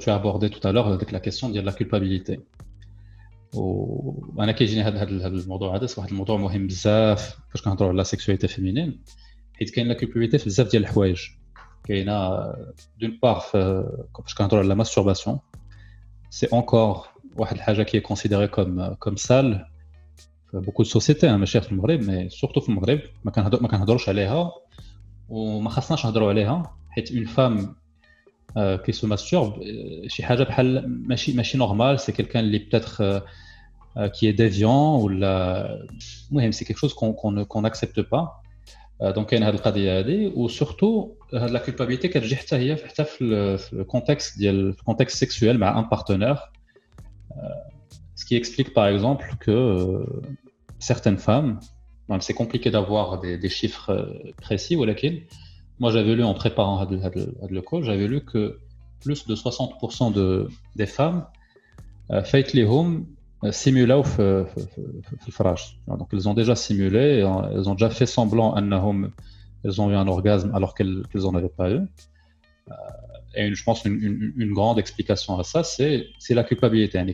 tu as abordé tout à l'heure avec la question de la culpabilité. وانا كيجيني هذا هذا الموضوع هذا واحد الموضوع مهم بزاف فاش كنهضروا على لا سيكسواليتي فيمينين حيت كاين لا كولبيبيتي في بزاف ديال الحوايج كاينه دون بار فاش كنهضروا على لا ماستورباسيون سي اونكور واحد الحاجه كي كونسيديري كوم كوم سال في بوكو دو سوسيتي ماشي في المغرب مي سورتو في المغرب ما كنهضر ما كنهضروش عليها وما خاصناش نهضروا عليها حيت اون فام euh, qui se masturbe, euh, c'est normal, c'est quelqu'un peut-être euh, qui est déviant ou la... c'est quelque chose qu'on qu n'accepte pas. Donc, il y a une cette ou surtout, la culpabilité qu'elle vient le contexte, le contexte sexuel avec un partenaire. Ce qui explique par exemple que certaines femmes, c'est compliqué d'avoir des, chiffres précis, ou moi j'avais lu en préparant le call, j'avais lu que plus de 60% de, des femmes fait les home simulent au Donc elles ont déjà simulé, elles ont déjà fait semblant elles ont eu un orgasme alors qu'elles n'en avaient pas eu. Et je pense une grande explication à ça, c'est la culpabilité. Elles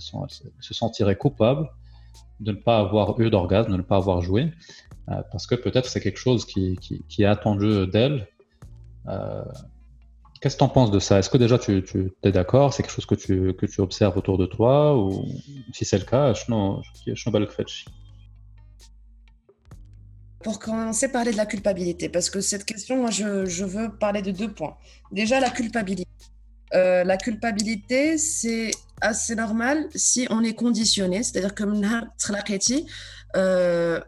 se sentiraient coupables de ne pas avoir eu d'orgasme, de ne pas avoir joué, parce que peut-être c'est quelque chose qui, qui, est attendu d'elles. Euh, Qu'est-ce que tu en penses de ça? Est-ce que déjà tu, tu es d'accord? C'est quelque chose que tu, que tu observes autour de toi? Ou si c'est le cas, je ne pour commencer, parler de la culpabilité, parce que cette question, moi, je, je veux parler de deux points. Déjà, la culpabilité. Euh, la culpabilité, c'est assez normal si on est conditionné, c'est-à-dire que euh,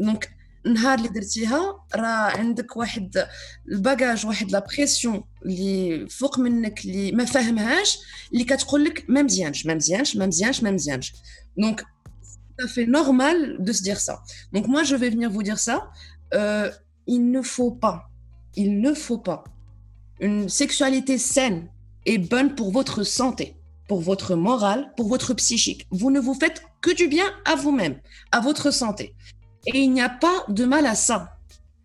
donc النهار اللي درتيها راه عندك واحد الباجاج واحد لا بريسيون اللي فوق منك اللي ما فاهمهاش اللي كتقول لك ما مزيانش ما مزيانش ما مزيانش ما مزيانش دونك tout à fait normal de se dire ça. Donc moi, je vais venir vous dire ça. Euh, il ne faut pas, il ne faut pas. Une sexualité saine et bonne pour votre santé, pour votre morale, pour votre psychique. Vous ne vous faites que du bien à vous-même, à votre santé. Et il n'y a pas de mal à ça.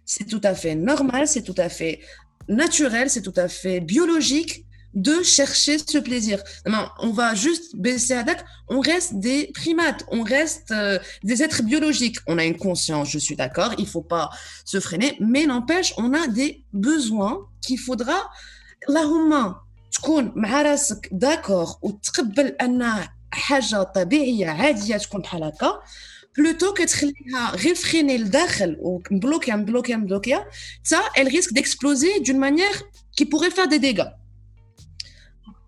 C'est tout à fait normal, c'est tout à fait naturel, c'est tout à fait biologique de chercher ce plaisir. Non, on va juste baisser à date. On reste des primates, on reste euh, des êtres biologiques. On a une conscience, je suis d'accord, il faut pas se freiner, mais n'empêche, on a des besoins qu'il faudra. اللهم تكون مع راسك داكور وتقبل ان حاجه طبيعيه عاديه تكون بحال هكا بلوتو كتخليها غير فريني لداخل ومبلوكيا مبلوكيا مبلوكيا تا elle risque d'exploser d'une manière qui pourrait faire des dégâts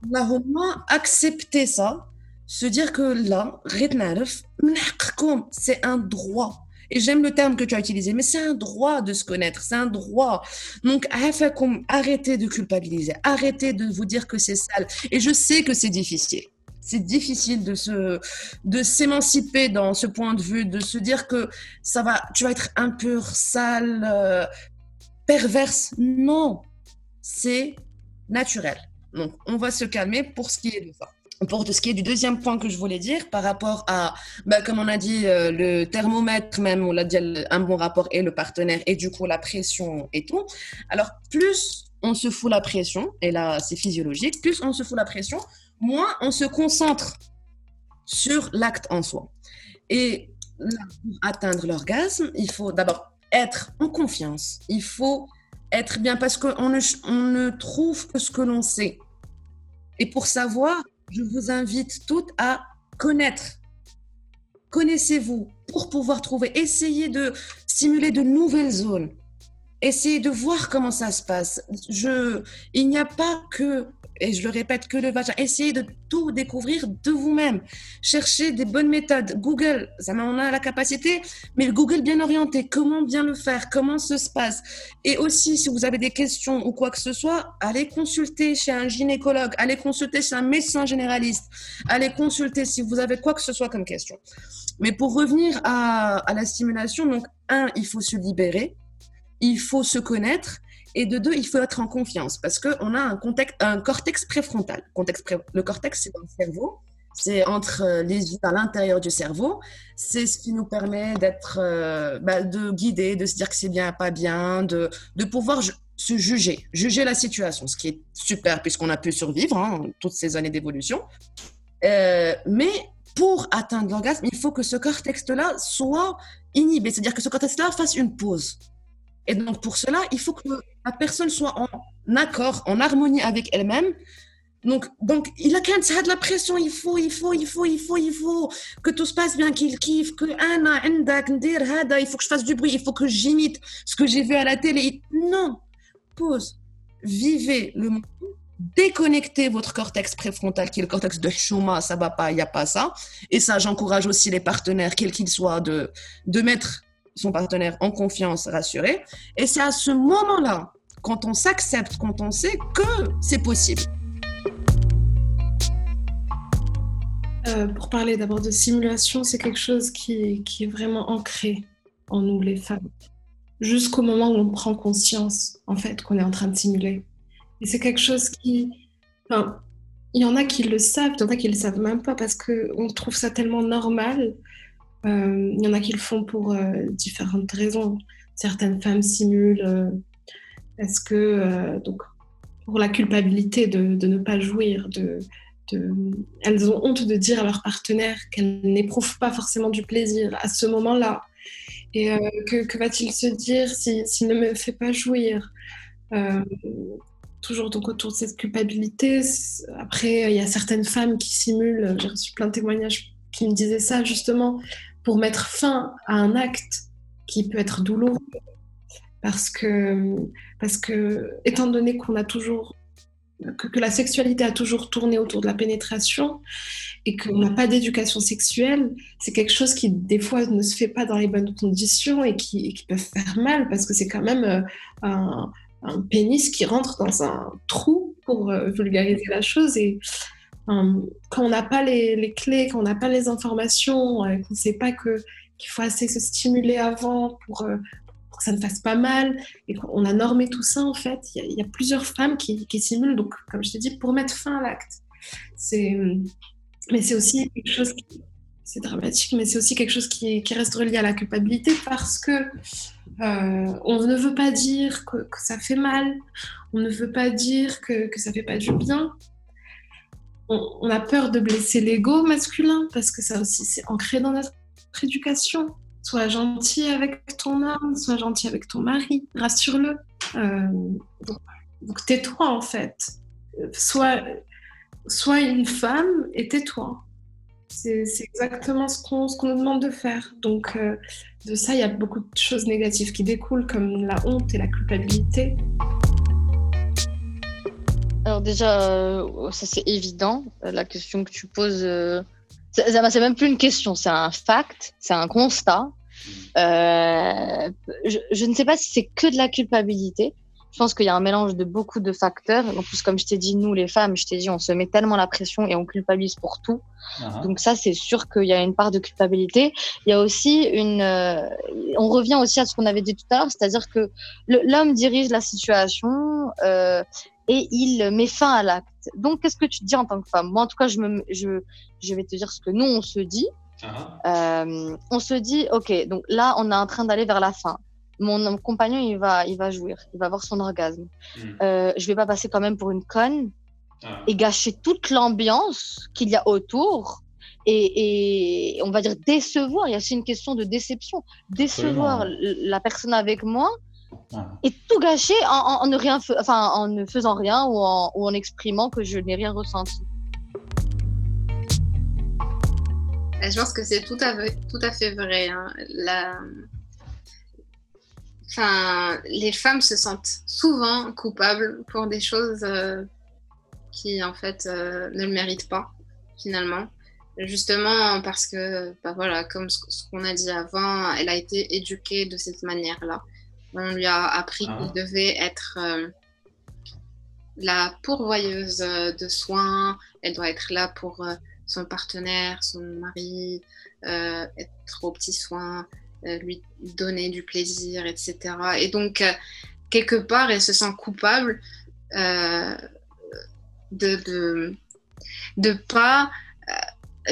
اللهم accepter ça se dire que là غير نعرف من حقكم c'est un droit et j'aime le terme que tu as utilisé, mais c'est un droit de se connaître, c'est un droit. Donc, arrêtez de culpabiliser, arrêtez de vous dire que c'est sale. Et je sais que c'est difficile c'est difficile de se de s'émanciper dans ce point de vue, de se dire que ça va, tu vas être impur, sale, euh, perverse. Non, c'est naturel. Donc, on va se calmer pour ce qui est de ça. Pour ce qui est du deuxième point que je voulais dire par rapport à, bah, comme on a dit, euh, le thermomètre même, on l'a dit, un bon rapport et le partenaire et du coup la pression et tout. Alors, plus on se fout la pression, et là c'est physiologique, plus on se fout la pression, moins on se concentre sur l'acte en soi. Et pour atteindre l'orgasme, il faut d'abord être en confiance. Il faut être bien parce qu'on ne, on ne trouve que ce que l'on sait. Et pour savoir, je vous invite toutes à connaître. Connaissez-vous pour pouvoir trouver. Essayez de stimuler de nouvelles zones. Essayez de voir comment ça se passe. Je, il n'y a pas que et je le répète, que le vagin. Essayez de tout découvrir de vous-même. Cherchez des bonnes méthodes. Google, ça on a la capacité, mais le Google bien orienté, comment bien le faire, comment ça se passe? Et aussi, si vous avez des questions ou quoi que ce soit, allez consulter chez un gynécologue, allez consulter chez un médecin généraliste, allez consulter si vous avez quoi que ce soit comme question. Mais pour revenir à, à la stimulation, donc, un, il faut se libérer, il faut se connaître et de deux, il faut être en confiance parce qu'on a un, cortex préfrontal. Le cortex, c'est dans le cerveau. c'est entre euh, les yeux à l'intérieur du cerveau. C'est ce qui nous permet d'être, euh, bah, de guider, de se dire que c'est bien, pas bien, de, de pouvoir se juger, juger la situation, ce qui est super puisqu'on a pu survivre hein, toutes ces années d'évolution. Euh, mais pour atteindre l'orgasme, il faut que ce cortex-là soit inhibé, c'est-à-dire que ce cortex-là fasse une pause. Et donc pour cela, il faut que la personne soit en accord, en harmonie avec elle-même, donc, donc, il a même de la pression. Il faut, il faut, il faut, il faut, il faut que tout se passe bien, qu'il kiffe, que il faut que je fasse du bruit, il faut que j'imite ce que j'ai vu à la télé. Non, pause. Vivez le moment. Déconnectez votre cortex préfrontal, qui est le cortex de Chouma, ça va pas, il n'y a pas ça. Et ça, j'encourage aussi les partenaires, quels qu'ils soient, de, de mettre son partenaire en confiance, rassuré. Et c'est à ce moment-là, quand on s'accepte, quand on sait que c'est possible. Euh, pour parler d'abord de simulation, c'est quelque chose qui, est vraiment ancré en nous, les femmes, jusqu'au moment où on prend conscience, en fait, qu'on est en train de simuler. Et c'est quelque chose qui... Enfin, il y en a qui le savent, il y en a qui le savent même pas parce qu'on trouve ça tellement normal. Euh, il y en a qui le font pour euh, différentes raisons. Certaines femmes simulent parce que, donc, pour la culpabilité de, ne pas jouir, elles ont honte de dire à leur partenaire qu'elles n'éprouvent pas forcément du plaisir à ce moment-là. Et euh, que, va-t-il se dire s'il ne me fait pas jouir? Euh, Toujours donc autour de cette culpabilité. Après, il y a certaines femmes qui simulent, j'ai reçu plein de témoignages qui me disaient ça justement, pour mettre fin à un acte qui peut être douloureux. Parce que, parce que étant donné qu'on a toujours que, la sexualité a toujours tourné autour de la pénétration et qu'on n'a pas d'éducation sexuelle, c'est quelque chose qui, des fois, ne se fait pas dans les bonnes conditions et qui, peut faire mal parce que c'est quand même euh, un, pénis qui rentre dans un trou pour euh, vulgariser la chose. Et euh, quand on n'a pas les, clés, quand on n'a pas les informations, qu'on ne sait pas qu'il faut assez se stimuler avant pour, que ça ne fasse pas mal. Et on a normé tout ça, en fait. Il y, a plusieurs femmes qui, simulent, donc, comme je t'ai dit, pour mettre fin à l'acte. Mais c'est aussi quelque chose qui, c'est dramatique, mais c'est aussi quelque chose qui, reste relié à la culpabilité parce que euh, on ne veut pas dire que, ça fait mal, on ne veut pas dire que, que ça fait pas du bien. On, a peur de blesser l'ego masculin parce que ça aussi c'est ancré dans notre éducation. Sois gentil avec ton homme, sois gentil avec ton mari, rassure-le. Euh, donc, tais-toi en fait. Sois, sois une femme et tais-toi. C'est exactement ce qu'on nous demande de faire. Donc euh, de ça, il y a beaucoup de choses négatives qui découlent, comme la honte et la culpabilité. Alors déjà, euh, ça c'est évident, la question que tu poses. C'est même plus une question, c'est un fact, c'est un constat. Euh, je, ne sais pas si c'est que de la culpabilité. Je pense qu'il y a un mélange de beaucoup de facteurs. En plus, comme je t'ai dit, nous, les femmes, je t'ai dit, on se met tellement la pression et on culpabilise pour tout. Uh-huh. Donc ça, c'est sûr qu'il y a une part de culpabilité. Il y a aussi une... Euh, on revient aussi à ce qu'on avait dit tout à l'heure, c'est-à-dire que l'homme dirige la situation euh, et il met fin à l'acte. Donc, qu'est-ce que tu te dis en tant que femme? Moi, en tout cas, je, me, je, je vais te dire ce que nous, on se dit. Euh, on se dit, ok, donc là, on est en train d'aller vers la fin. Mon compagnon, il va, il va jouir, il va avoir son orgasme. Je hmm. Euh, je vais pas passer quand même pour une conne ah. et gâcher toute l'ambiance qu'il y a autour. Et, on va dire décevoir. Il y a aussi une question de déception. Décevoir la personne avec moi ah. et tout gâcher en, ne rien, enfin, en ne faisant rien ou en, ou en exprimant que je n'ai rien ressenti. Je pense que c'est tout à fait, tout à fait vrai. Hein. La... Enfin, les femmes se sentent souvent coupables pour des choses euh, qui, en fait, euh, ne le méritent pas, finalement. Justement parce que, bah voilà, comme ce, qu'on a dit avant, elle a été éduquée de cette manière-là. On lui a appris ah. qu'elle devait être euh, la pourvoyeuse de soins, elle doit être là pour son partenaire, son mari, être aux petits soins, lui donner du plaisir, etc. Et donc, euh, quelque part, elle se sent coupable de, de, pas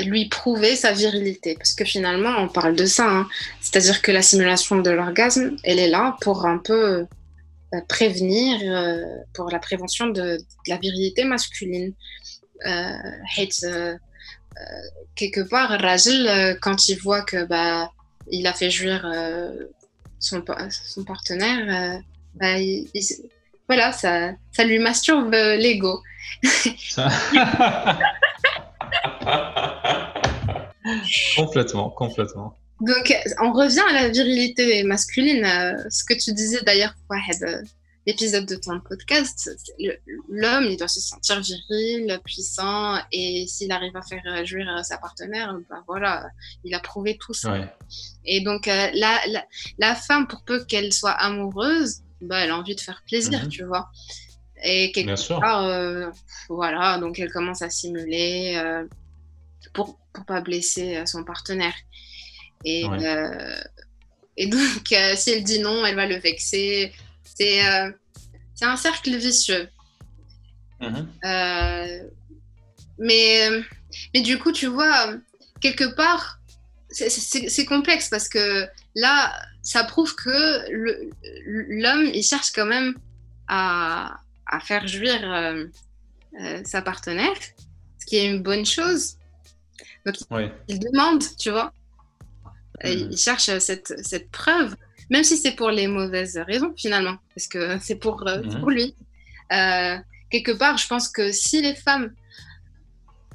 lui prouver sa virilité. Parce que finalement, on parle de ça. Hein. C'est-à-dire que la simulation de l'orgasme, elle est là pour un peu euh, prévenir, euh, pour la prévention de, la virilité masculine. Euh, quelque part, Rajil, quand il voit que bah, il a fait jouir son, son partenaire, bah, voilà, ça, ça lui masturbe l'ego. complètement, complètement. Donc, on revient à la virilité masculine. Euh, ce que tu disais d'ailleurs, euh, l'épisode de ton podcast, l'homme, il doit se sentir viril, puissant, et s'il arrive à faire jouir sa partenaire, bah voilà, il a prouvé tout ça. Et donc, euh, la, la, femme, pour peu qu'elle soit amoureuse, bah, elle a envie de faire plaisir, mhm. tu vois. Et quelque part, voilà, donc elle commence à simuler pour pour pas blesser son partenaire. Et, euh, et donc, euh, si elle dit non, elle va le vexer. C'est euh, c'est un cercle vicieux. Mhm. mais, mais du coup, tu vois, quelque part, c'est complexe parce que là, ça prouve que l'homme, il cherche quand même à, à faire jouir sa partenaire, ce qui est une bonne chose. Donc, il demande, tu vois. Mhm. Il cherche cette, cette preuve, même si c'est pour les mauvaises raisons, finalement, parce que c'est pour, euh, mhm. pour lui. Euh, quelque part, je pense que si les femmes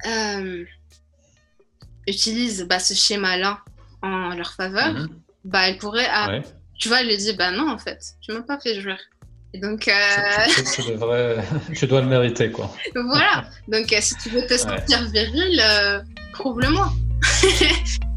euh, utilisent bah, ce schéma-là en leur faveur, mhm. bah, elles pourraient, tu vois, elle lui dit, bah non, en fait, tu m'as pas fait jouer. Et donc, tu dois le mériter, quoi. voilà. Donc, si tu veux te sentir viril, prouve-le-moi.